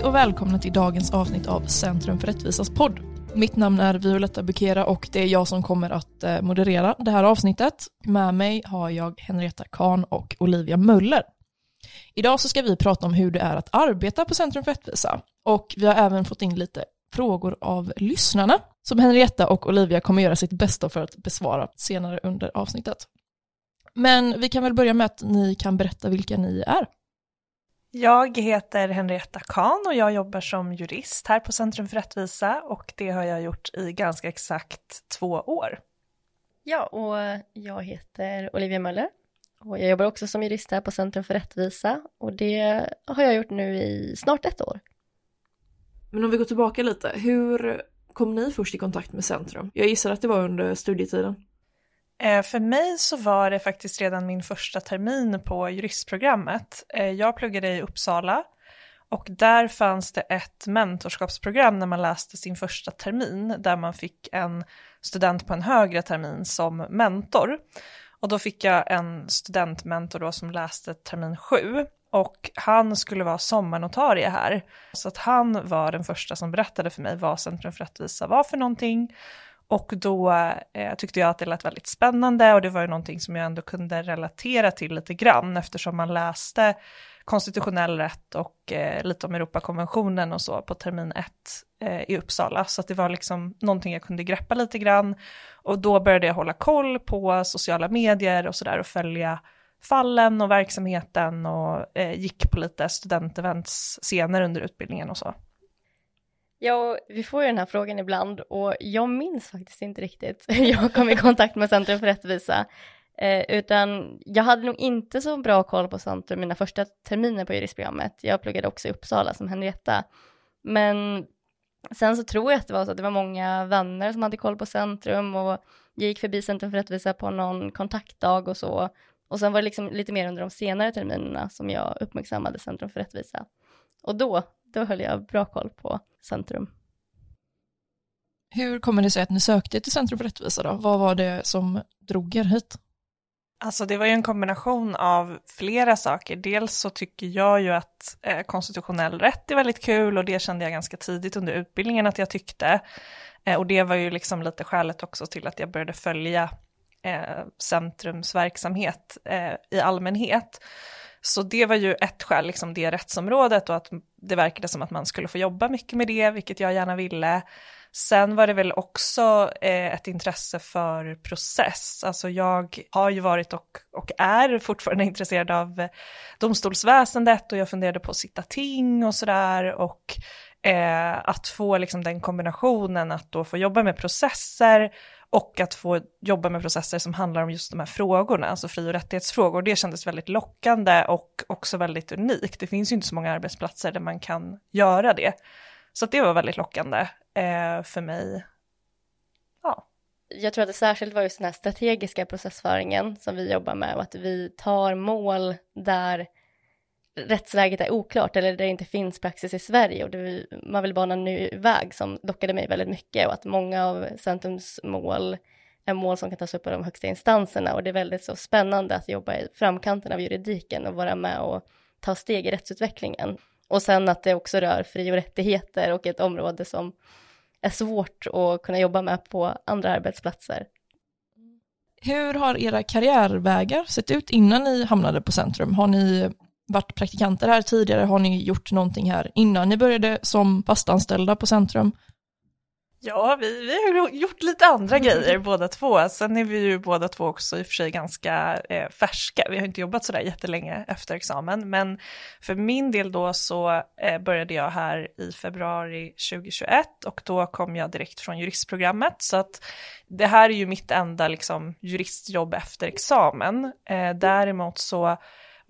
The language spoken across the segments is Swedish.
Hej och välkomna till dagens avsnitt av Centrum för rättvisas podd. Mitt namn är Violetta Bukera och det är jag som kommer att eh, moderera det här avsnittet. Med mig har jag Henrietta Kahn och Olivia Möller. Idag så ska vi prata om hur det är att arbeta på Centrum för rättvisa och vi har även fått in lite frågor av lyssnarna som Henrietta och Olivia kommer göra sitt bästa för att besvara senare under avsnittet. Men vi kan väl börja med att ni kan berätta vilka ni är. Jag heter Henrietta Kahn och jag jobbar som jurist här på Centrum för rättvisa och det har jag gjort i ganska exakt två år. Ja, och jag heter Olivia Möller och jag jobbar också som jurist här på Centrum för rättvisa och det har jag gjort nu i snart ett år. Men om vi går tillbaka lite, hur kom ni först i kontakt med Centrum? Jag gissar att det var under studietiden. Eh, för mig så var det faktiskt redan min första termin på juristprogrammet. Eh, jag pluggade i Uppsala och där fanns det ett mentorskapsprogram när man läste sin första termin där man fick en student på en högre termin som mentor. Och då fick jag en studentmentor då som läste termin sju och han skulle vara sommarnotarie här. Så att han var den första som berättade för mig vad Centrum för rättvisa var för någonting och då eh, tyckte jag att det lät väldigt spännande och det var ju någonting som jag ändå kunde relatera till lite grann eftersom man läste konstitutionell rätt och eh, lite om Europakonventionen och så på termin ett eh, i Uppsala. Så att det var liksom någonting jag kunde greppa lite grann. Och då började jag hålla koll på sociala medier och sådär och följa fallen och verksamheten och eh, gick på lite studentevents senare under utbildningen och så. Ja, vi får ju den här frågan ibland och jag minns faktiskt inte riktigt hur jag kom i kontakt med Centrum för rättvisa. Eh, utan jag hade nog inte så bra koll på Centrum mina första terminer på juristprogrammet. Jag pluggade också i Uppsala som Henrietta. Men sen så tror jag att det var så att det var många vänner som hade koll på Centrum och jag gick förbi Centrum för rättvisa på någon kontaktdag och så. Och sen var det liksom lite mer under de senare terminerna som jag uppmärksammade Centrum för rättvisa. Och då då höll jag bra koll på Centrum. Hur kommer det sig att ni sökte till Centrum för rättvisa då? Vad var det som drog er hit? Alltså det var ju en kombination av flera saker. Dels så tycker jag ju att eh, konstitutionell rätt är väldigt kul och det kände jag ganska tidigt under utbildningen att jag tyckte. Eh, och det var ju liksom lite skälet också till att jag började följa eh, Centrums verksamhet eh, i allmänhet. Så det var ju ett skäl, liksom det rättsområdet och att det verkade som att man skulle få jobba mycket med det, vilket jag gärna ville. Sen var det väl också eh, ett intresse för process. Alltså jag har ju varit och, och är fortfarande intresserad av domstolsväsendet och jag funderade på att sitta ting och sådär och eh, att få liksom den kombinationen att då få jobba med processer och att få jobba med processer som handlar om just de här frågorna, alltså fri och rättighetsfrågor. Det kändes väldigt lockande och också väldigt unikt. Det finns ju inte så många arbetsplatser där man kan göra det. Så det var väldigt lockande eh, för mig. Ja. Jag tror att det särskilt var just den här strategiska processföringen som vi jobbar med och att vi tar mål där rättsläget är oklart eller där det inte finns praxis i Sverige och det, man vill bana en ny väg som lockade mig väldigt mycket och att många av Centrums mål är mål som kan tas upp av de högsta instanserna och det är väldigt så spännande att jobba i framkanten av juridiken och vara med och ta steg i rättsutvecklingen. Och sen att det också rör fri och rättigheter och ett område som är svårt att kunna jobba med på andra arbetsplatser. Hur har era karriärvägar sett ut innan ni hamnade på Centrum? Har ni varit praktikanter här tidigare? Har ni gjort någonting här innan ni började som fastanställda på Centrum? Ja, vi, vi har gjort lite andra grejer båda två. Sen är vi ju båda två också i och för sig ganska eh, färska. Vi har inte jobbat sådär jättelänge efter examen. Men för min del då så eh, började jag här i februari 2021 och då kom jag direkt från juristprogrammet. Så att det här är ju mitt enda liksom, juristjobb efter examen. Eh, däremot så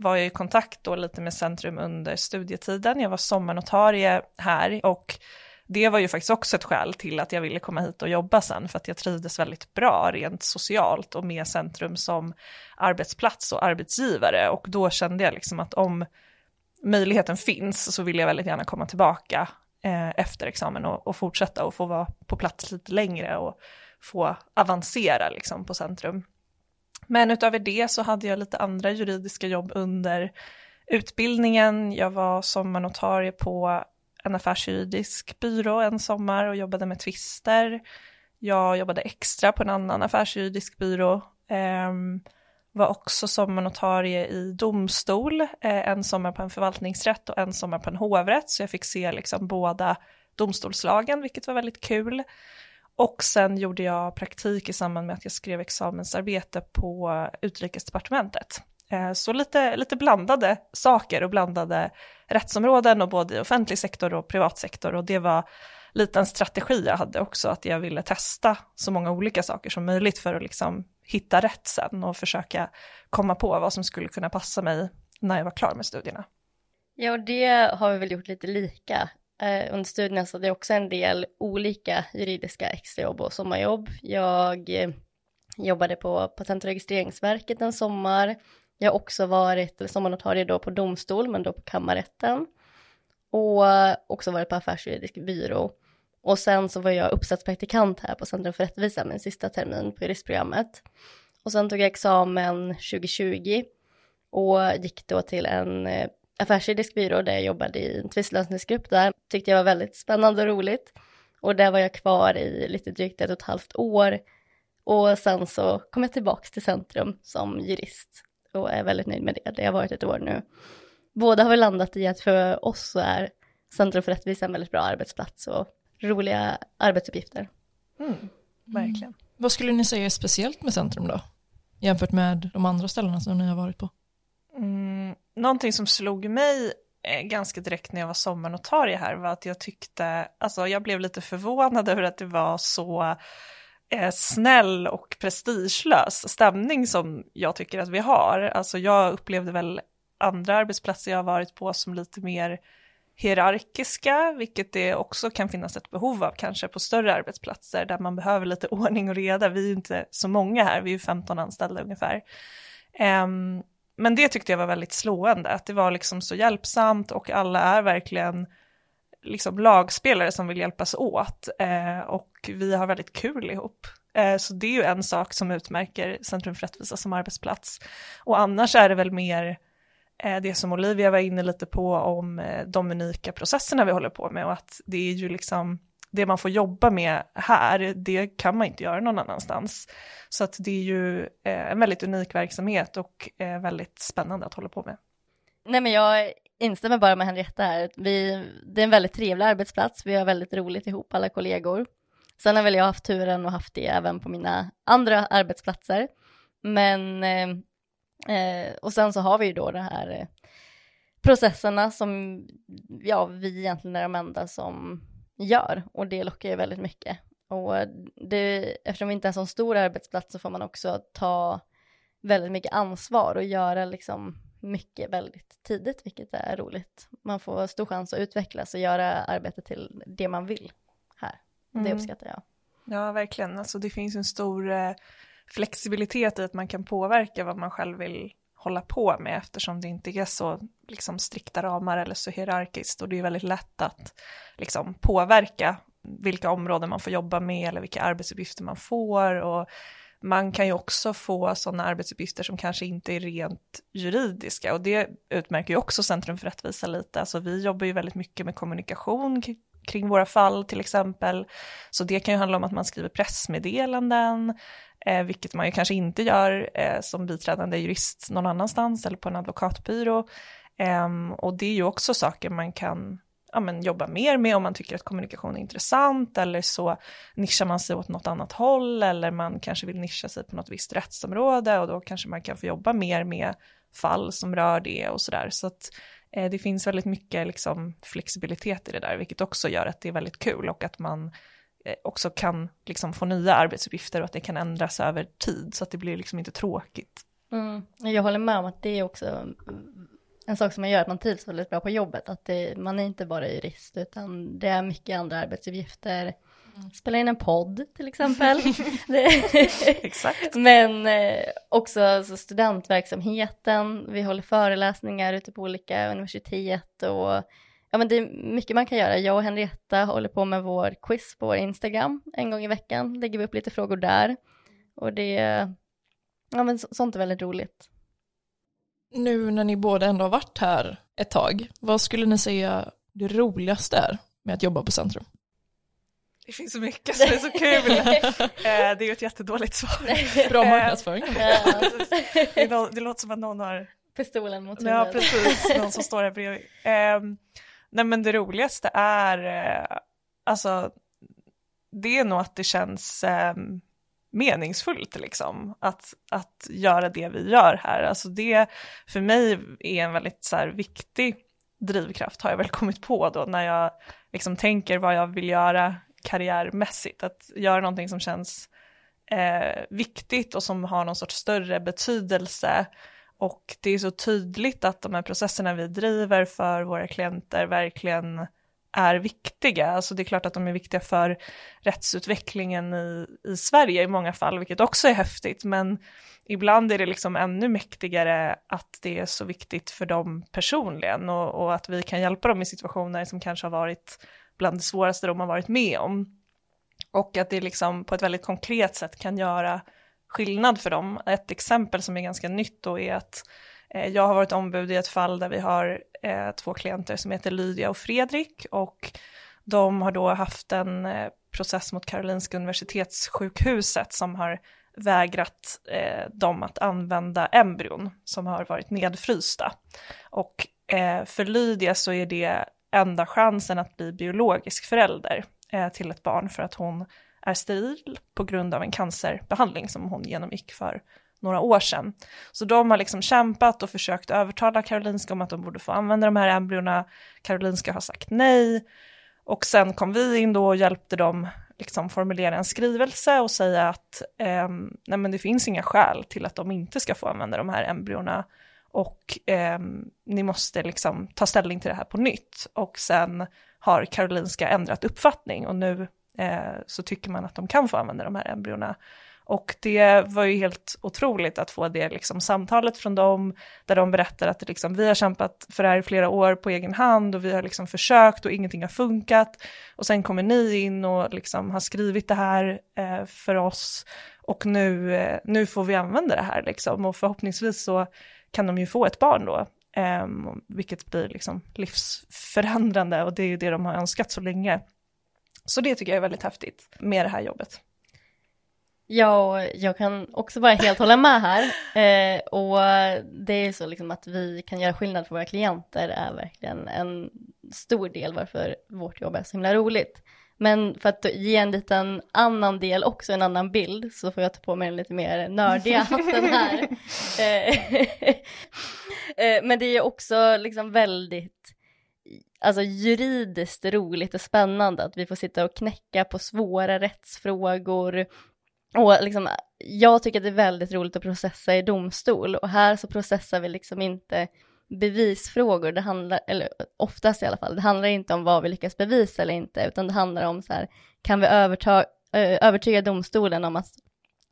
var jag i kontakt då lite med Centrum under studietiden. Jag var sommarnotarie här och det var ju faktiskt också ett skäl till att jag ville komma hit och jobba sen, för att jag trivdes väldigt bra rent socialt och med Centrum som arbetsplats och arbetsgivare. Och då kände jag liksom att om möjligheten finns så vill jag väldigt gärna komma tillbaka eh, efter examen och, och, fortsätta och få vara på plats lite längre och få avancera liksom på Centrum. Men utöver det så hade jag lite andra juridiska jobb under utbildningen. Jag var sommarnotarie på en affärsjuridisk byrå en sommar och jobbade med tvister. Jag jobbade extra på en annan affärsjuridisk byrå. Um, var också sommarnotarie i domstol, eh, en sommar på en förvaltningsrätt och en sommar på en hovrätt, så jag fick se liksom båda domstolslagen, vilket var väldigt kul. Och sen gjorde jag praktik i samband med att jag skrev examensarbete på utrikesdepartementet. Eh, så lite, lite blandade saker och blandade rättsområden och både i offentlig sektor och privat sektor och det var lite en strategi jag hade också, att jag ville testa så många olika saker som möjligt för att liksom hitta rätt sen och försöka komma på vad som skulle kunna passa mig när jag var klar med studierna. Ja, och det har vi väl gjort lite lika. Eh, under studierna så hade jag också en del olika juridiska extrajobb och sommarjobb. Jag eh, jobbade på Patent och registreringsverket en sommar. Jag har också varit sommarnotarie då på domstol, men då på kammarrätten. Och eh, också varit på affärsjuridisk byrå. Och sen så var jag uppsatspraktikant här på Centrum för rättvisa min sista termin på juristprogrammet. Och sen tog jag examen 2020 och gick då till en eh, affärsjuridisk byrå där jag jobbade i en tvistlösningsgrupp där. Tyckte jag var väldigt spännande och roligt. Och där var jag kvar i lite drygt ett och ett halvt år. Och sen så kom jag tillbaks till Centrum som jurist och är väldigt nöjd med det. Det har varit ett år nu. Båda har vi landat i att för oss så är Centrum för rättvisa en väldigt bra arbetsplats och roliga arbetsuppgifter. Mm, verkligen. Mm. Vad skulle ni säga är speciellt med Centrum då? Jämfört med de andra ställena som ni har varit på? Mm, någonting som slog mig eh, ganska direkt när jag var sommarnotarie här var att jag tyckte, alltså jag blev lite förvånad över att det var så eh, snäll och prestigelös stämning som jag tycker att vi har. Alltså jag upplevde väl andra arbetsplatser jag har varit på som lite mer hierarkiska, vilket det också kan finnas ett behov av kanske på större arbetsplatser där man behöver lite ordning och reda. Vi är ju inte så många här, vi är ju 15 anställda ungefär. Um, men det tyckte jag var väldigt slående, att det var liksom så hjälpsamt och alla är verkligen liksom lagspelare som vill hjälpas åt eh, och vi har väldigt kul ihop. Eh, så det är ju en sak som utmärker Centrum för rättvisa som arbetsplats. Och annars är det väl mer eh, det som Olivia var inne lite på om eh, de unika processerna vi håller på med och att det är ju liksom det man får jobba med här, det kan man inte göra någon annanstans. Så att det är ju eh, en väldigt unik verksamhet och eh, väldigt spännande att hålla på med. Nej men jag instämmer bara med Henrietta här. Vi, det är en väldigt trevlig arbetsplats, vi har väldigt roligt ihop alla kollegor. Sen har väl jag haft turen och haft det även på mina andra arbetsplatser. Men, eh, eh och sen så har vi ju då det här eh, processerna som, ja, vi egentligen är de enda som gör och det lockar ju väldigt mycket. Och det, eftersom vi inte är en så stor arbetsplats så får man också ta väldigt mycket ansvar och göra liksom mycket väldigt tidigt, vilket är roligt. Man får stor chans att utvecklas och göra arbetet till det man vill här. Mm. Det uppskattar jag. Ja, verkligen. Alltså det finns en stor eh, flexibilitet i att man kan påverka vad man själv vill hålla på med eftersom det inte är så liksom, strikta ramar eller så hierarkiskt och det är väldigt lätt att liksom, påverka vilka områden man får jobba med eller vilka arbetsuppgifter man får och man kan ju också få sådana arbetsuppgifter som kanske inte är rent juridiska och det utmärker ju också Centrum för rättvisa lite. Alltså vi jobbar ju väldigt mycket med kommunikation kring våra fall till exempel. Så det kan ju handla om att man skriver pressmeddelanden, eh, vilket man ju kanske inte gör eh, som biträdande jurist någon annanstans eller på en advokatbyrå. Um, och det är ju också saker man kan ja, men, jobba mer med om man tycker att kommunikation är intressant eller så nischar man sig åt något annat håll eller man kanske vill nischa sig på något visst rättsområde och då kanske man kan få jobba mer med fall som rör det och sådär. Så att eh, det finns väldigt mycket liksom, flexibilitet i det där, vilket också gör att det är väldigt kul och att man eh, också kan liksom, få nya arbetsuppgifter och att det kan ändras över tid så att det blir liksom inte tråkigt. Mm. Jag håller med om att det är också en sak som man gör att man trivs väldigt bra på jobbet, att det, man är inte bara jurist utan det är mycket andra arbetsuppgifter. Mm. Spela in en podd till exempel. Exakt. Men eh, också alltså, studentverksamheten, vi håller föreläsningar ute på olika universitet och ja men det är mycket man kan göra. Jag och Henrietta håller på med vår quiz på vår Instagram en gång i veckan, lägger vi upp lite frågor där. Och det, ja men sånt är väldigt roligt. Nu när ni båda ändå har varit här ett tag, vad skulle ni säga det roligaste är med att jobba på Centrum? Det finns så mycket som är så kul. Eh, det är ju ett jättedåligt svar. Bra marknadsföring. det, lå- det låter som att någon har Pistolen mot Ja, huvudet. precis. Någon som står här bredvid. Um, nej, men det roligaste är, eh, alltså, det är nog att det känns ehm, meningsfullt liksom, att, att göra det vi gör här. Alltså det för mig är en väldigt så här, viktig drivkraft har jag väl kommit på då när jag liksom tänker vad jag vill göra karriärmässigt, att göra någonting som känns eh, viktigt och som har någon sorts större betydelse och det är så tydligt att de här processerna vi driver för våra klienter verkligen är viktiga. Alltså det är klart att de är viktiga för rättsutvecklingen i, i Sverige i många fall, vilket också är häftigt, men ibland är det liksom ännu mäktigare att det är så viktigt för dem personligen och, och att vi kan hjälpa dem i situationer som kanske har varit bland det svåraste de har varit med om. Och att det liksom på ett väldigt konkret sätt kan göra skillnad för dem. Ett exempel som är ganska nytt då är att Eh, jag har varit ombud i ett fall där vi har eh, två klienter som heter Lydia och Fredrik och de har då haft en eh, process mot Karolinska Universitetssjukhuset som har vägrat eh, dem att använda embryon som har varit nedfrysta. Och eh, för Lydia så är det enda chansen att bli biologisk förälder eh, till ett barn för att hon är steril på grund av en cancerbehandling som hon genomgick för några år sedan. Så de har liksom kämpat och försökt övertala Karolinska om att de borde få använda de här embryona. Karolinska har sagt nej. Och sen kom vi in då och hjälpte dem liksom formulera en skrivelse och säga att eh, nej men det finns inga skäl till att de inte ska få använda de här embryona och eh, ni måste liksom ta ställning till det här på nytt. Och sen har Karolinska ändrat uppfattning och nu eh, så tycker man att de kan få använda de här embryona. Och det var ju helt otroligt att få det liksom samtalet från dem, där de berättar att liksom, vi har kämpat för det här i flera år på egen hand och vi har liksom försökt och ingenting har funkat. Och sen kommer ni in och liksom har skrivit det här eh, för oss och nu, eh, nu får vi använda det här liksom. Och förhoppningsvis så kan de ju få ett barn då, eh, vilket blir liksom livsförändrande och det är ju det de har önskat så länge. Så det tycker jag är väldigt häftigt med det här jobbet. Ja, jag kan också bara helt hålla med här. Eh, och det är så liksom att vi kan göra skillnad för våra klienter är verkligen en stor del varför vårt jobb är så himla roligt. Men för att ge en liten annan del, också en annan bild, så får jag ta på mig den lite mer nördiga hatten här. Eh, eh, Men det är också liksom väldigt alltså juridiskt roligt och spännande att vi får sitta och knäcka på svåra rättsfrågor. Och liksom, jag tycker att det är väldigt roligt att processa i domstol och här så processar vi liksom inte bevisfrågor, det handlar, eller oftast i alla fall, det handlar inte om vad vi lyckas bevisa eller inte, utan det handlar om så här, kan vi överta, övertyga domstolen om att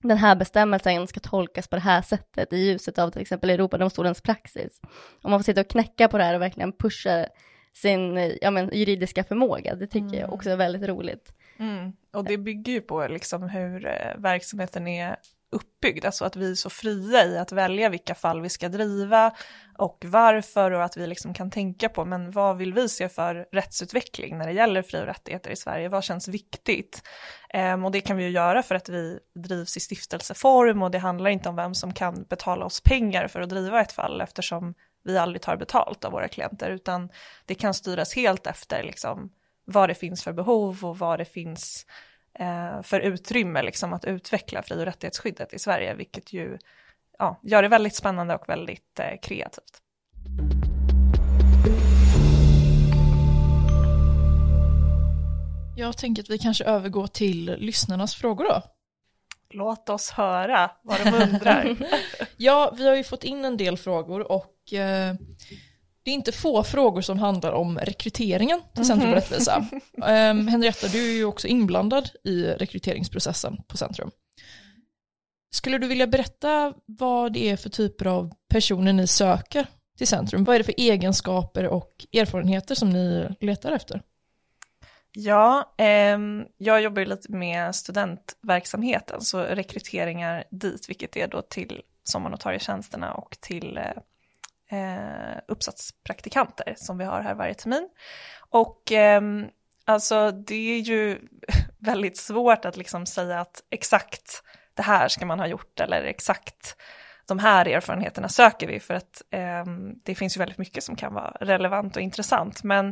den här bestämmelsen ska tolkas på det här sättet i ljuset av till exempel Europadomstolens praxis. Om man får sitta och knäcka på det här och verkligen pusha sin ja, men, juridiska förmåga, det tycker jag också är väldigt roligt. Mm. Och det bygger ju på liksom hur eh, verksamheten är uppbyggd, alltså att vi är så fria i att välja vilka fall vi ska driva och varför och att vi liksom kan tänka på, men vad vill vi se för rättsutveckling när det gäller fri och rättigheter i Sverige, vad känns viktigt? Ehm, och det kan vi ju göra för att vi drivs i stiftelseform och det handlar inte om vem som kan betala oss pengar för att driva ett fall eftersom vi aldrig tar betalt av våra klienter, utan det kan styras helt efter liksom vad det finns för behov och vad det finns eh, för utrymme liksom, att utveckla fri och rättighetsskyddet i Sverige, vilket ju ja, gör det väldigt spännande och väldigt eh, kreativt. Jag tänker att vi kanske övergår till lyssnarnas frågor då. Låt oss höra vad de undrar. Ja, vi har ju fått in en del frågor och eh, det är inte få frågor som handlar om rekryteringen till Centrum för rättvisa. Eh, Henrietta, du är ju också inblandad i rekryteringsprocessen på Centrum. Skulle du vilja berätta vad det är för typer av personer ni söker till Centrum? Vad är det för egenskaper och erfarenheter som ni letar efter? Ja, ehm, jag jobbar ju lite med studentverksamheten, så rekryteringar dit, vilket är då till sommarnotarietjänsterna och till eh, uppsatspraktikanter som vi har här varje termin. Och eh, alltså det är ju väldigt svårt att liksom säga att exakt det här ska man ha gjort eller exakt de här erfarenheterna söker vi för att eh, det finns ju väldigt mycket som kan vara relevant och intressant. Men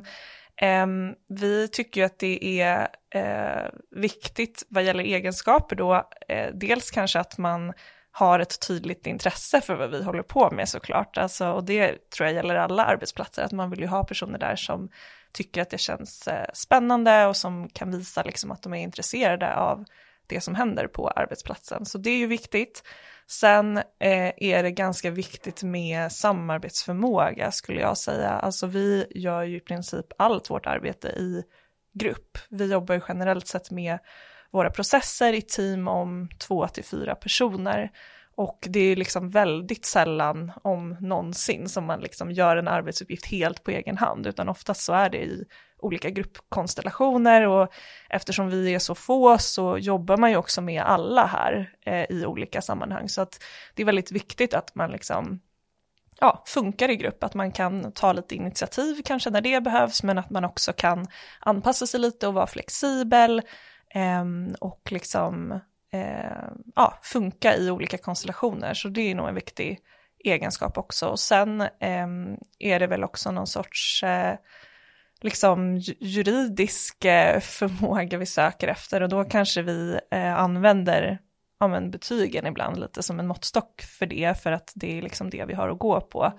eh, vi tycker ju att det är eh, viktigt vad gäller egenskaper då, eh, dels kanske att man har ett tydligt intresse för vad vi håller på med såklart. Alltså, och det tror jag gäller alla arbetsplatser, att man vill ju ha personer där som tycker att det känns eh, spännande och som kan visa liksom, att de är intresserade av det som händer på arbetsplatsen. Så det är ju viktigt. Sen eh, är det ganska viktigt med samarbetsförmåga skulle jag säga. Alltså vi gör ju i princip allt vårt arbete i grupp. Vi jobbar ju generellt sett med våra processer i team om två till fyra personer. Och det är liksom väldigt sällan, om någonsin, som man liksom gör en arbetsuppgift helt på egen hand, utan oftast så är det i olika gruppkonstellationer och eftersom vi är så få så jobbar man ju också med alla här eh, i olika sammanhang. Så att det är väldigt viktigt att man liksom ja, funkar i grupp, att man kan ta lite initiativ kanske när det behövs, men att man också kan anpassa sig lite och vara flexibel Ehm, och liksom eh, ja, funka i olika konstellationer. Så det är nog en viktig egenskap också. Och sen eh, är det väl också någon sorts eh, liksom juridisk eh, förmåga vi söker efter och då kanske vi eh, använder ja, men betygen ibland lite som en måttstock för det, för att det är liksom det vi har att gå på.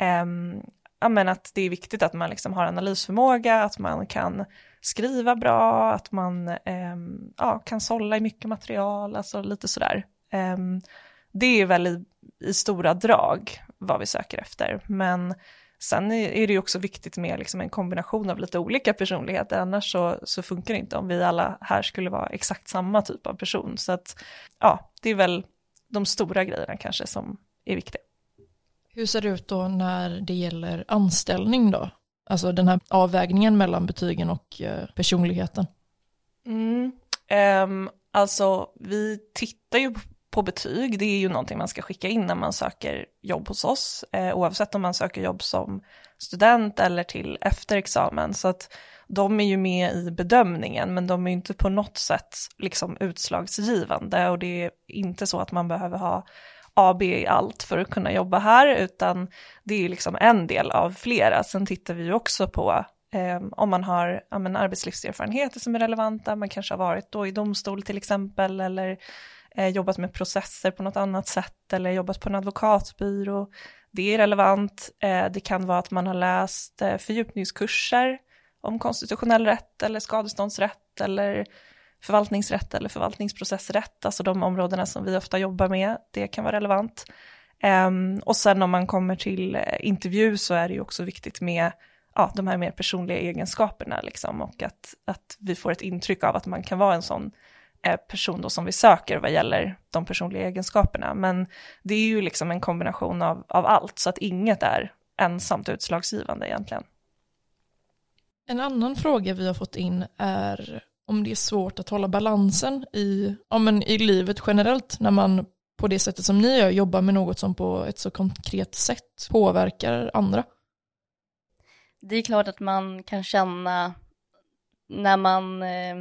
Um, ja, men att det är viktigt att man liksom har analysförmåga, att man kan skriva bra, att man eh, ja, kan sålla i mycket material, alltså lite sådär. Eh, det är väl i, i, stora drag vad vi söker efter, men Sen är det ju också viktigt med liksom en kombination av lite olika personligheter, annars så, så funkar det inte om vi alla här skulle vara exakt samma typ av person. Så att ja, det är väl de stora grejerna kanske som är viktiga. Hur ser det ut då när det gäller anställning då? Alltså den här avvägningen mellan betygen och eh, personligheten. Mm, um, alltså vi tittar ju på betyg, det är ju någonting man ska skicka in när man söker jobb hos oss, eh, oavsett om man söker jobb som student eller till efter examen. Så att de är ju med i bedömningen, men de är inte på något sätt liksom utslagsgivande och det är inte så att man behöver ha AB i allt för att kunna jobba här, utan det är liksom en del av flera. Sen tittar vi också på eh, om man har ja, men arbetslivserfarenheter som är relevanta, man kanske har varit då i domstol till exempel, eller eh, jobbat med processer på något annat sätt eller jobbat på en advokatbyrå. Det är relevant. Eh, det kan vara att man har läst eh, fördjupningskurser om konstitutionell rätt eller skadeståndsrätt eller förvaltningsrätt eller förvaltningsprocessrätt, alltså de områdena som vi ofta jobbar med, det kan vara relevant. Um, och sen om man kommer till eh, intervju så är det ju också viktigt med ja, de här mer personliga egenskaperna liksom, och att, att vi får ett intryck av att man kan vara en sån eh, person då som vi söker vad gäller de personliga egenskaperna. Men det är ju liksom en kombination av, av allt, så att inget är ensamt utslagsgivande egentligen. En annan fråga vi har fått in är om det är svårt att hålla balansen i, ja, men i livet generellt när man på det sättet som ni gör jobbar med något som på ett så konkret sätt påverkar andra. Det är klart att man kan känna när man eh,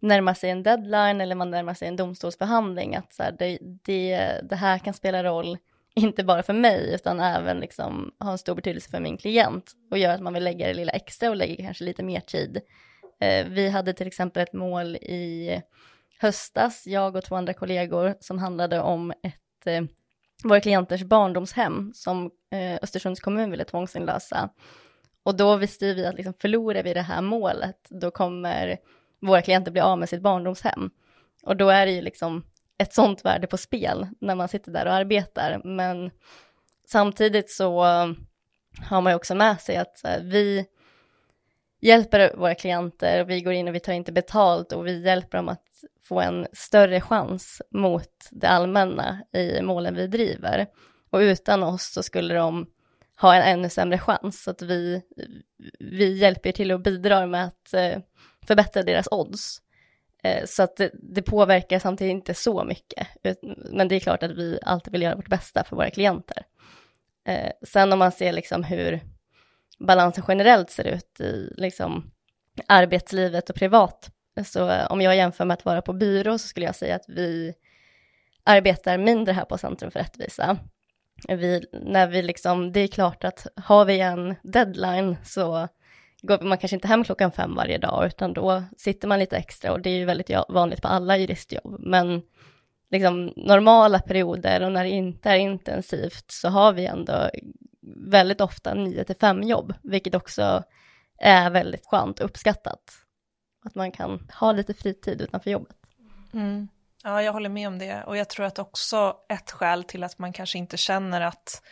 närmar sig en deadline eller man närmar sig en domstolsförhandling att så här, det, det, det här kan spela roll inte bara för mig utan även liksom ha en stor betydelse för min klient och gör att man vill lägga det lilla extra och lägger kanske lite mer tid. Eh, vi hade till exempel ett mål i höstas, jag och två andra kollegor, som handlade om ett eh, våra klienters barndomshem som eh, Östersunds kommun ville tvångsinlösa. Och då visste vi att liksom, förlorar vi det här målet, då kommer våra klienter bli av med sitt barndomshem. Och då är det ju liksom ett sånt värde på spel när man sitter där och arbetar. Men samtidigt så har man ju också med sig att eh, vi hjälper våra klienter, vi går in och vi tar inte betalt och vi hjälper dem att få en större chans mot det allmänna i målen vi driver. Och utan oss så skulle de ha en ännu sämre chans. Så att vi, vi hjälper till och bidrar med att eh, förbättra deras odds. Eh, så att det, det, påverkar samtidigt inte så mycket. Men det är klart att vi alltid vill göra vårt bästa för våra klienter. Eh, sen om man ser liksom hur balansen generellt ser ut i liksom arbetslivet och privat, så eh, om jag jämför med att vara på byrå så skulle jag säga att vi arbetar mindre här på Centrum för rättvisa. Vi, när vi liksom, det är klart att har vi en deadline så går man kanske inte hem klockan fem varje dag, utan då sitter man lite extra och det är ju väldigt vanligt på alla juristjobb. Men liksom normala perioder och när det inte är intensivt så har vi ändå väldigt ofta 9 till 5 jobb, vilket också är väldigt skönt och uppskattat. Att man kan ha lite fritid utanför jobbet. Mm. Ja, jag håller med om det och jag tror att också ett skäl till att man kanske inte känner att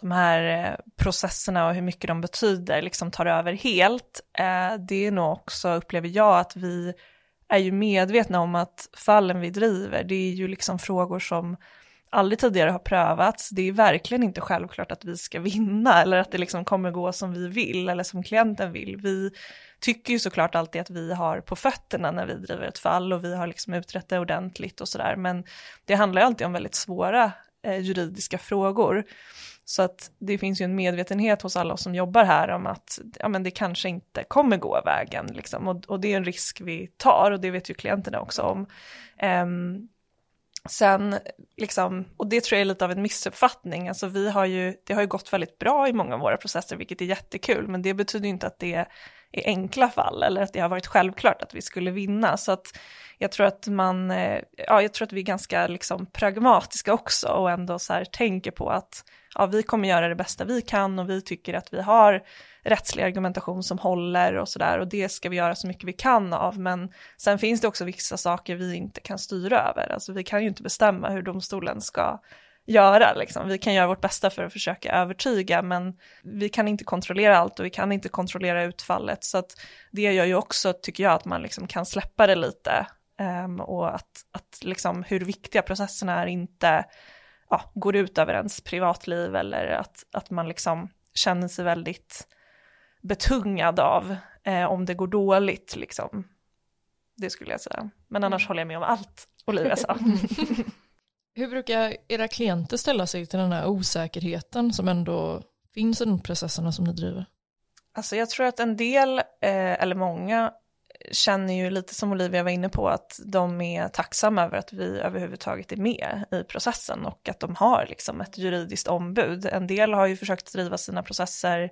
de här eh, processerna och hur mycket de betyder liksom tar över helt, eh, det är nog också, upplever jag, att vi är ju medvetna om att fallen vi driver, det är ju liksom frågor som aldrig tidigare har prövats. Det är verkligen inte självklart att vi ska vinna eller att det liksom kommer gå som vi vill eller som klienten vill. Vi tycker ju såklart alltid att vi har på fötterna när vi driver ett fall och vi har liksom utrett det ordentligt och sådär. Men det handlar ju alltid om väldigt svåra eh, juridiska frågor. Så att det finns ju en medvetenhet hos alla som jobbar här om att ja, men det kanske inte kommer gå vägen. Liksom. Och, och det är en risk vi tar och det vet ju klienterna också om. Um, Sen, liksom, och det tror jag är lite av en missuppfattning, alltså vi har ju, det har ju gått väldigt bra i många av våra processer, vilket är jättekul, men det betyder inte att det är enkla fall eller att det har varit självklart att vi skulle vinna. Så att jag tror att man, eh, ja, jag tror att vi är ganska liksom pragmatiska också och ändå så här tänker på att ja, vi kommer göra det bästa vi kan och vi tycker att vi har rättslig argumentation som håller och sådär. Och det ska vi göra så mycket vi kan av. Men sen finns det också vissa saker vi inte kan styra över, alltså vi kan ju inte bestämma hur domstolen ska göra liksom. Vi kan göra vårt bästa för att försöka övertyga men vi kan inte kontrollera allt och vi kan inte kontrollera utfallet. Så att det gör ju också tycker jag att man liksom kan släppa det lite um, och att, att liksom hur viktiga processerna är inte ja, går ut över ens privatliv eller att, att man liksom känner sig väldigt betungad av eh, om det går dåligt liksom. Det skulle jag säga. Men annars mm. håller jag med om allt Olivia sa. Hur brukar era klienter ställa sig till den här osäkerheten som ändå finns i de processerna som ni driver? Alltså jag tror att en del, eh, eller många, känner ju lite som Olivia var inne på att de är tacksamma över att vi överhuvudtaget är med i processen och att de har liksom ett juridiskt ombud. En del har ju försökt driva sina processer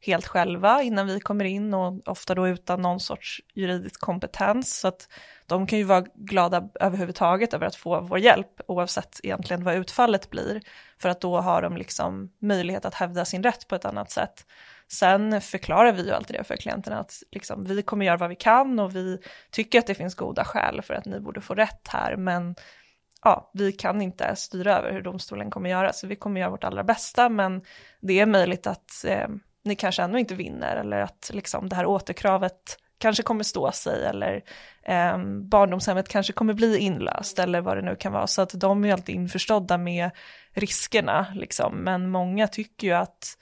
helt själva innan vi kommer in och ofta då utan någon sorts juridisk kompetens. Så att de kan ju vara glada överhuvudtaget över att få vår hjälp oavsett egentligen vad utfallet blir. För att då har de liksom möjlighet att hävda sin rätt på ett annat sätt. Sen förklarar vi ju alltid det för klienterna att liksom, vi kommer göra vad vi kan och vi tycker att det finns goda skäl för att ni borde få rätt här men ja, vi kan inte styra över hur domstolen kommer göra så vi kommer göra vårt allra bästa men det är möjligt att eh, ni kanske ändå inte vinner eller att liksom, det här återkravet kanske kommer stå sig eller eh, barndomshemmet kanske kommer bli inlöst eller vad det nu kan vara. Så att de är alltid införstådda med riskerna liksom. Men många tycker ju att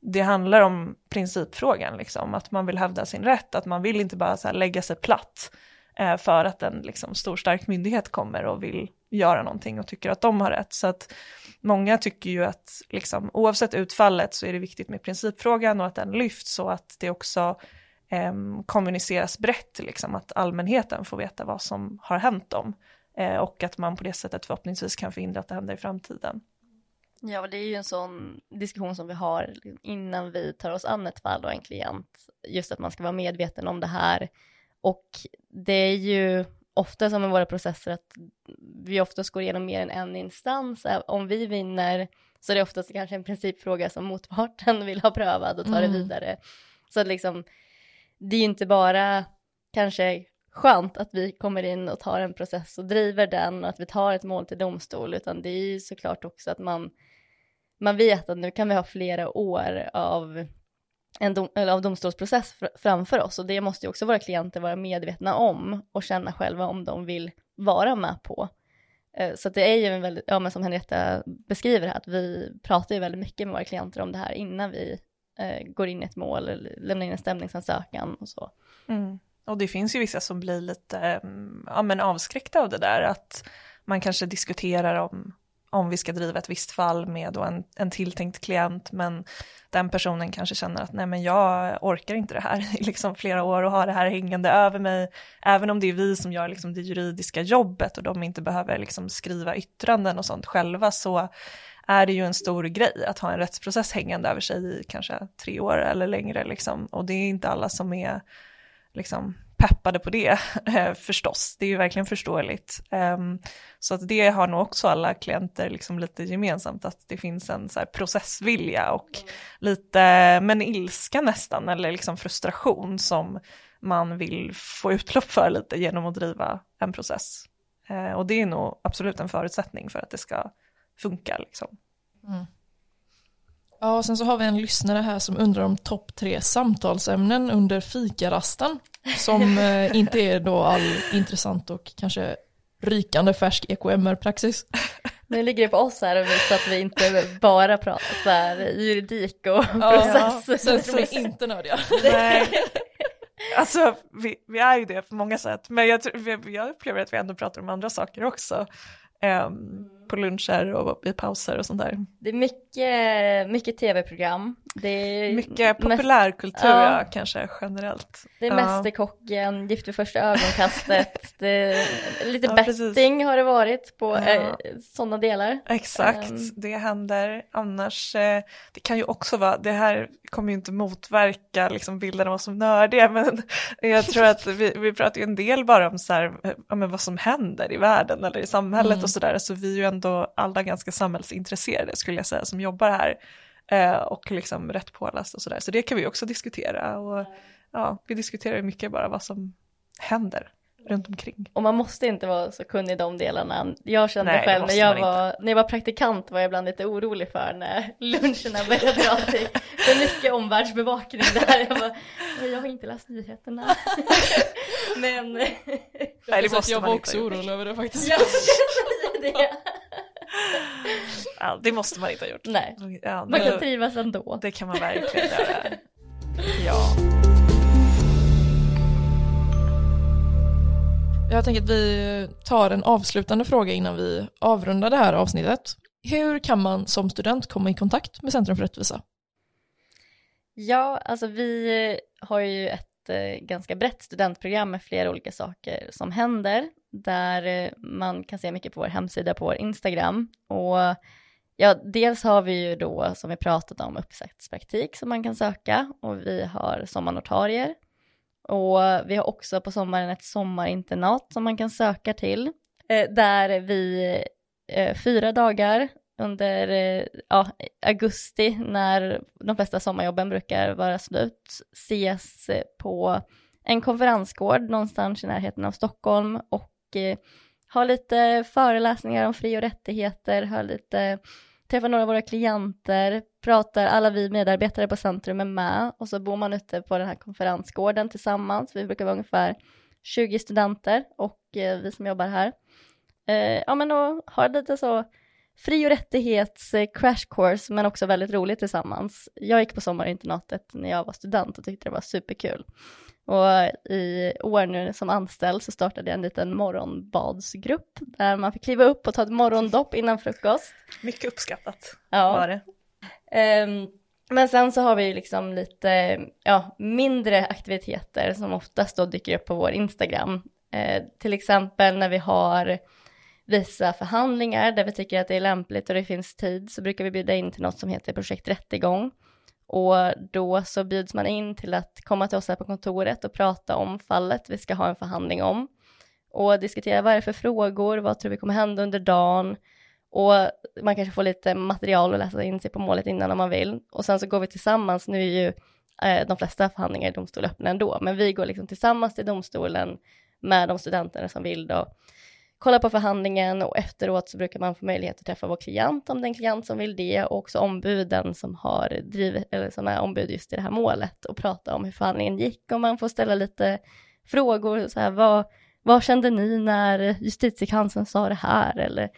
det handlar om principfrågan, liksom, att man vill hävda sin rätt, att man vill inte bara så lägga sig platt Eh, för att en liksom, stor stark myndighet kommer och vill göra någonting och tycker att de har rätt. Så att många tycker ju att liksom, oavsett utfallet så är det viktigt med principfrågan och att den lyfts så att det också eh, kommuniceras brett, liksom, att allmänheten får veta vad som har hänt dem eh, och att man på det sättet förhoppningsvis kan förhindra att det händer i framtiden. Ja, det är ju en sån diskussion som vi har innan vi tar oss an ett fall och en klient, just att man ska vara medveten om det här. Och det är ju ofta som i våra processer att vi oftast går igenom mer än en instans. Om vi vinner så är det oftast kanske en principfråga som motparten vill ha prövad och ta mm. det vidare. Så att liksom, det är ju inte bara kanske skönt att vi kommer in och tar en process och driver den och att vi tar ett mål till domstol, utan det är ju såklart också att man man vet att nu kan vi ha flera år av en dom, eller av domstolsprocess fr framför oss och det måste ju också våra klienter vara medvetna om och känna själva om de vill vara med på. Eh, så det är ju en väldigt, ja men som Henrietta beskriver här, att vi pratar ju väldigt mycket med våra klienter om det här innan vi eh, går in i ett mål eller lämnar in en stämningsansökan och så. Mm. Och det finns ju vissa som blir lite mm, ja, men avskräckta av det där, att man kanske diskuterar om om vi ska driva ett visst fall med då en, en tilltänkt klient, men den personen kanske känner att nej men jag orkar inte det här i liksom flera år och har det här hängande över mig, även om det är vi som gör liksom det juridiska jobbet och de inte behöver liksom skriva yttranden och sånt själva så är det ju en stor grej att ha en rättsprocess hängande över sig i kanske tre år eller längre liksom. Och det är inte alla som är liksom peppade på det eh, förstås. Det är ju verkligen förståeligt. Um, så att det har nog också alla klienter liksom lite gemensamt, att det finns en så processvilja och mm. lite, men ilska nästan, eller liksom frustration som man vill få utlopp för lite genom att driva en process. Uh, och det är nog absolut en förutsättning för att det ska funka. Liksom. Mm. Ja, och sen så har vi en lyssnare här som undrar om topp tre samtalsämnen under fikarasten som eh, inte är då all intressant och kanske rykande färsk EKMR-praxis. Nu ligger det på oss här och visa att vi inte bara pratar juridik och ja, process. Ja, sen ska vi inte nördiga. Nej. Alltså vi, vi, är ju det på många sätt, men jag, jag upplever att vi ändå pratar om andra saker också. Um, på luncher och i pauser och sånt där. Det är mycket, mycket tv-program. Det är mycket populärkultur ja. ja. kanske generellt. Det är ja. Mästerkocken, Gift vid första ögonkastet, det, lite ja, betting precis. har det varit på ja. eh, sådana delar. Exakt, um, det händer. Annars, eh, det kan ju också vara, det här kommer ju inte motverka liksom bilden av oss som nördiga, men jag tror att vi, vi pratar ju en del bara om så här, ja, men vad som händer i världen eller i samhället mm. och sådär, så vi är ju ändå alla ganska samhällsintresserade skulle jag säga som jobbar här eh, och liksom rätt påläst och sådär. Så det kan vi också diskutera och ja, vi diskuterar mycket bara vad som händer runt omkring. Och man måste inte vara så kunnig i de delarna. Jag kände Nej, själv när jag, var, när jag var praktikant var jag ibland lite orolig för när luncherna började dra till. Det är mycket omvärldsbevakning där. Jag, bara, jag har inte läst nyheterna. Men... Nej, det måste jag var också orolig över det faktiskt. Det. Ja, det måste man inte ha gjort. Nej, ja, man kan trivas ändå. Det kan man verkligen göra. Ja. Jag tänker att vi tar en avslutande fråga innan vi avrundar det här avsnittet. Hur kan man som student komma i kontakt med Centrum för rättvisa? Ja, alltså vi har ju ett eh, ganska brett studentprogram med flera olika saker som händer där eh, man kan se mycket på vår hemsida på vår Instagram. Och ja, dels har vi ju då som vi pratat om uppsatspraktik som man kan söka. Och vi har sommarnotarier. Och vi har också på sommaren ett sommarinternat som man kan söka till. Eh, där vi eh, fyra dagar under eh, ja, augusti när de flesta sommarjobben brukar vara slut ses eh, på en konferensgård någonstans i närheten av Stockholm. Och eh, ha lite föreläsningar om fri och rättigheter, ha lite, träffa några av våra klienter, pratar, alla vi medarbetare på Centrum är med och så bor man ute på den här konferensgården tillsammans. Vi brukar vara ungefär 20 studenter och eh, vi som jobbar här. Eh, ja men och ha lite så fri och rättighets-crash eh, course men också väldigt roligt tillsammans. Jag gick på sommarinternatet när jag var student och tyckte det var superkul. Och i år nu som anställd så startade jag en liten morgonbadsgrupp där man fick kliva upp och ta ett morgondopp innan frukost. Mycket uppskattat ja. var det. Um, men sen så har vi liksom lite ja, mindre aktiviteter som oftast då dyker upp på vår Instagram. Uh, till exempel när vi har vissa förhandlingar där vi tycker att det är lämpligt och det finns tid så brukar vi bjuda in till något som heter projekt rättegång och då så bjuds man in till att komma till oss här på kontoret och prata om fallet vi ska ha en förhandling om. Och diskutera vad är det för frågor, vad tror vi kommer hända under dagen. Och man kanske får lite material att läsa in sig på målet innan om man vill. Och sen så går vi tillsammans, nu är ju eh, de flesta förhandlingar i domstol öppna ändå, men vi går liksom tillsammans till domstolen med de studenterna som vill då kolla på förhandlingen och efteråt så brukar man få möjlighet att träffa vår klient om den klient som vill det och också ombuden som har drivit, eller som är ombud just i det här målet och prata om hur förhandlingen gick och man får ställa lite frågor, så här, vad, vad kände ni när justitiekanslern sa det här eller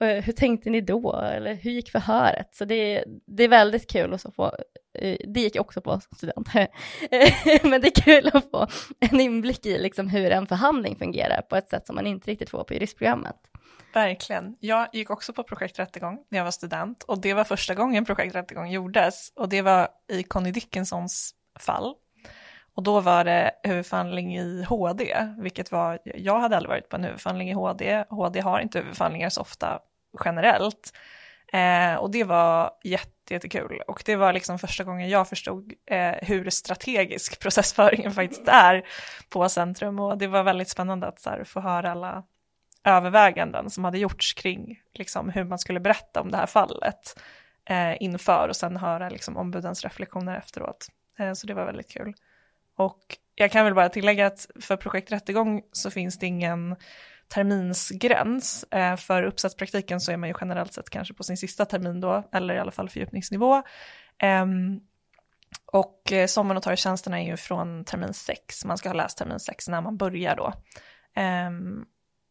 eh, hur tänkte ni då? Eller hur gick förhöret? Så det, det är väldigt kul att få, Eh, det gick också på som student, men det är kul att få en inblick i liksom hur en förhandling fungerar på ett sätt som man inte riktigt får på juristprogrammet. Verkligen. Jag gick också på projekträttegång när jag var student och det var första gången projekträttegång gjordes och det var i Connie Dickinsons fall. Och då var det huvudförhandling i HD, vilket var, jag hade aldrig varit på en huvudförhandling i HD, HD har inte huvudförhandlingar så ofta generellt. Eh, och det var jätte, jättekul och det var liksom första gången jag förstod eh, hur strategisk processföringen faktiskt är på Centrum och det var väldigt spännande att så här, få höra alla överväganden som hade gjorts kring liksom, hur man skulle berätta om det här fallet eh, inför och sen höra liksom, ombudens reflektioner efteråt. Eh, så det var väldigt kul. Och jag kan väl bara tillägga att för projekt Rättegång så finns det ingen terminsgräns. Eh, för uppsatspraktiken så är man ju generellt sett kanske på sin sista termin då, eller i alla fall fördjupningsnivå. Ehm, och eh, tar sommarnotarietjänsterna är ju från termin 6, man ska ha läst termin 6 när man börjar då. Ehm,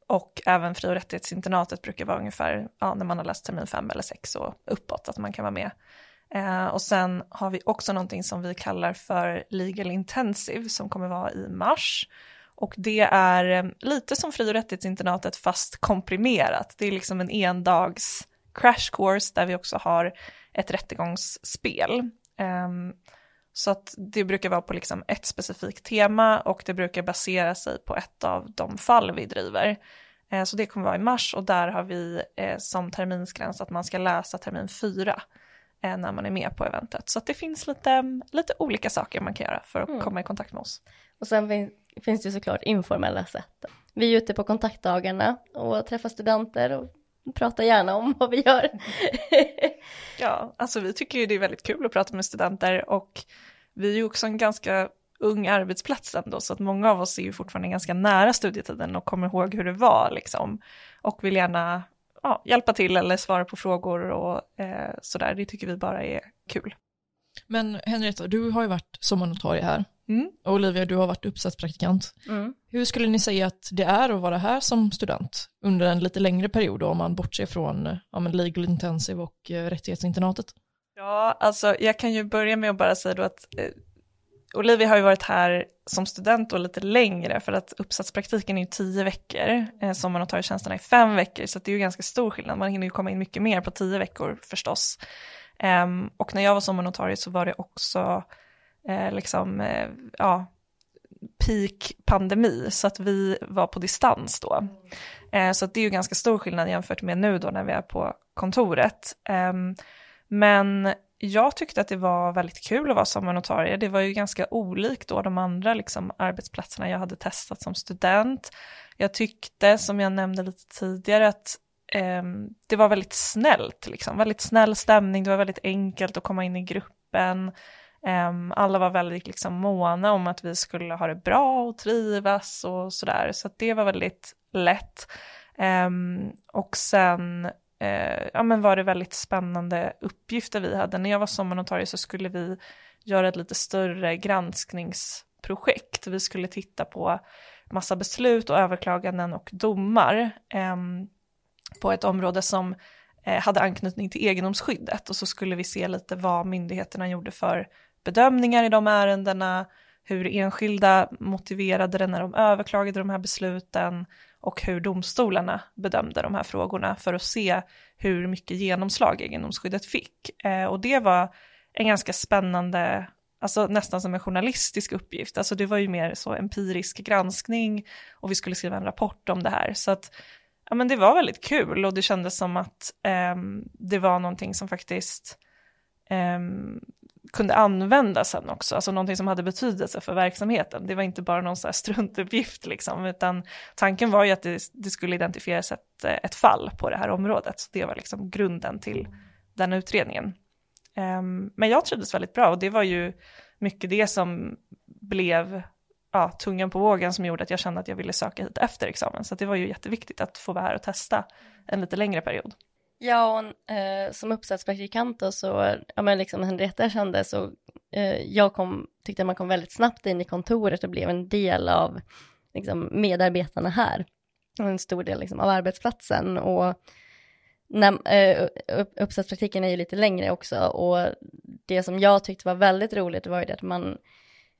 och även fri och rättighetsinternatet brukar vara ungefär ja, när man har läst termin 5 eller 6 och uppåt, att man kan vara med. Eh, och sen har vi också någonting som vi kallar för Legal Intensive som kommer vara i mars. Och det är eh, lite som fri och rättighetsinternatet fast komprimerat. Det är liksom en endags crash course där vi också har ett rättegångsspel. Um, så att det brukar vara på liksom ett specifikt tema och det brukar basera sig på ett av de fall vi driver. Eh, så det kommer vara i mars och där har vi eh, som terminsgräns att man ska läsa termin fyra eh, när man är med på eventet. Så att det finns lite, lite olika saker man kan göra för att mm. komma i kontakt med oss. Och sen finns det såklart informella sätt. Vi är ute på kontaktdagarna och träffar studenter och pratar gärna om vad vi gör. ja, alltså vi tycker ju det är väldigt kul att prata med studenter och vi är ju också en ganska ung arbetsplats ändå, så att många av oss är ju fortfarande ganska nära studietiden och kommer ihåg hur det var liksom. Och vill gärna ja, hjälpa till eller svara på frågor och eh, sådär. Det tycker vi bara är kul. Men Henrietta, du har ju varit sommarnotarie här. Mm. Och Olivia, du har varit uppsatspraktikant. Mm. Hur skulle ni säga att det är att vara här som student under en lite längre period då, om man bortser från ja, men legal intensive och eh, rättighetsinternatet? Ja, alltså jag kan ju börja med att bara säga då att eh, Olivia har ju varit här som student och lite längre för att uppsatspraktiken är ju tio veckor, eh, sommarnotarietjänsterna är fem veckor så det är ju ganska stor skillnad, man hinner ju komma in mycket mer på tio veckor förstås. Um, och när jag var sommarnotarie så var det också eh, liksom, eh, ja, peak pandemi så att vi var på distans då. Eh, så det är ju ganska stor skillnad jämfört med nu då när vi är på kontoret. Ehm, men jag tyckte att det var väldigt kul att vara sommarnotarie. Det var ju ganska olikt då de andra liksom, arbetsplatserna jag hade testat som student. Jag tyckte, som jag nämnde lite tidigare, att eh, det var väldigt snällt, liksom. väldigt snäll stämning, det var väldigt enkelt att komma in i gruppen. Ehm, alla var väldigt liksom, måna om att vi skulle ha det bra och trivas och sådär, så det var väldigt lätt. Ehm, och sen eh, ja, men var det väldigt spännande uppgifter vi hade. När jag var sommarnotarie så skulle vi göra ett lite större granskningsprojekt. Vi skulle titta på massa beslut och överklaganden och domar eh, på ett område som eh, hade anknytning till egendomsskyddet och så skulle vi se lite vad myndigheterna gjorde för bedömningar i de ärendena, hur enskilda motiverade det när de överklagade de här besluten och hur domstolarna bedömde de här frågorna för att se hur mycket genomslag egendomsskyddet fick. Eh, och det var en ganska spännande, alltså nästan som en journalistisk uppgift, alltså det var ju mer så empirisk granskning och vi skulle skriva en rapport om det här. Så att ja, men det var väldigt kul och det kändes som att eh, det var någonting som faktiskt eh, kunde användas sen också, alltså någonting som hade betydelse för verksamheten. Det var inte bara någon så här struntuppgift liksom, utan tanken var ju att det, det skulle identifieras ett, ett fall på det här området. Så det var liksom grunden till den utredningen. Um, men jag trivdes väldigt bra och det var ju mycket det som blev ja, tungan på vågen som gjorde att jag kände att jag ville söka hit efter examen. Så det var ju jätteviktigt att få vara här och testa en lite längre period. Ja, och, eh, som uppsatspraktikant då så, ja men liksom Henrietta kände så, eh, jag kom, tyckte man kom väldigt snabbt in i kontoret och blev en del av liksom, medarbetarna här. Och en stor del liksom, av arbetsplatsen. Och när, eh, uppsatspraktiken är ju lite längre också. Och det som jag tyckte var väldigt roligt var ju det att man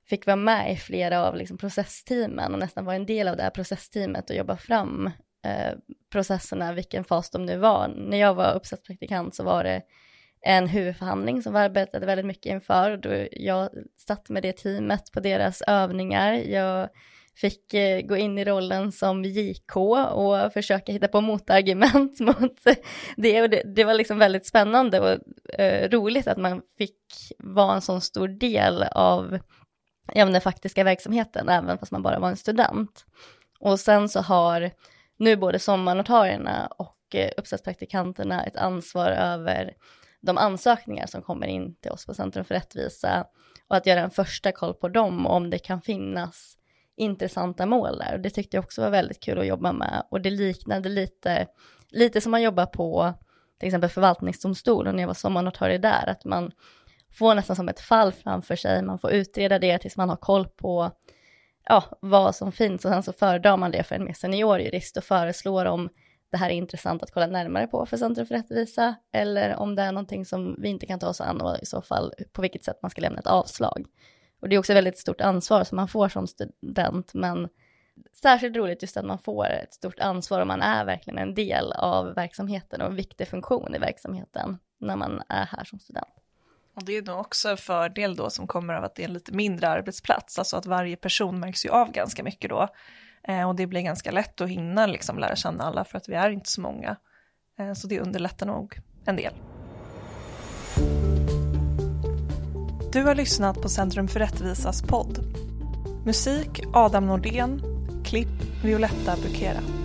fick vara med i flera av liksom, processteamen och nästan vara en del av det här processteamet och jobba fram. Eh, processerna, vilken fas de nu var. När jag var uppsatspraktikant så var det en huvudförhandling som vi arbetade väldigt mycket inför. Då jag satt med det teamet på deras övningar. Jag fick eh, gå in i rollen som JK och försöka hitta på motargument mot det. Och det, det var liksom väldigt spännande och eh, roligt att man fick vara en sån stor del av ja, den faktiska verksamheten, även fast man bara var en student. Och sen så har nu både sommarnotarierna och eh, uppsatspraktikanterna ett ansvar över de ansökningar som kommer in till oss på Centrum för rättvisa och att göra en första koll på dem och om det kan finnas intressanta mål där. Och det tyckte jag också var väldigt kul att jobba med och det liknade lite, lite som man jobbar på till exempel förvaltningsdomstolen när jag var sommarnotarie där, att man får nästan som ett fall framför sig, man får utreda det tills man har koll på ja, vad som finns och sen så föredrar man det för en mer senior jurist och föreslår om det här är intressant att kolla närmare på för Centrum för rättvisa eller om det är någonting som vi inte kan ta oss an och i så fall på vilket sätt man ska lämna ett avslag. Och det är också väldigt stort ansvar som man får som student, men särskilt roligt just att man får ett stort ansvar och man är verkligen en del av verksamheten och en viktig funktion i verksamheten när man är här som student. Och det är nog också en fördel då som kommer av att det är en lite mindre arbetsplats, alltså att varje person märks ju av ganska mycket då. Eh, och det blir ganska lätt att hinna liksom lära känna alla för att vi är inte så många. Eh, så det underlättar nog en del. Du har lyssnat på Centrum för rättvisas podd. Musik Adam Nordén, klipp Violetta Bukera.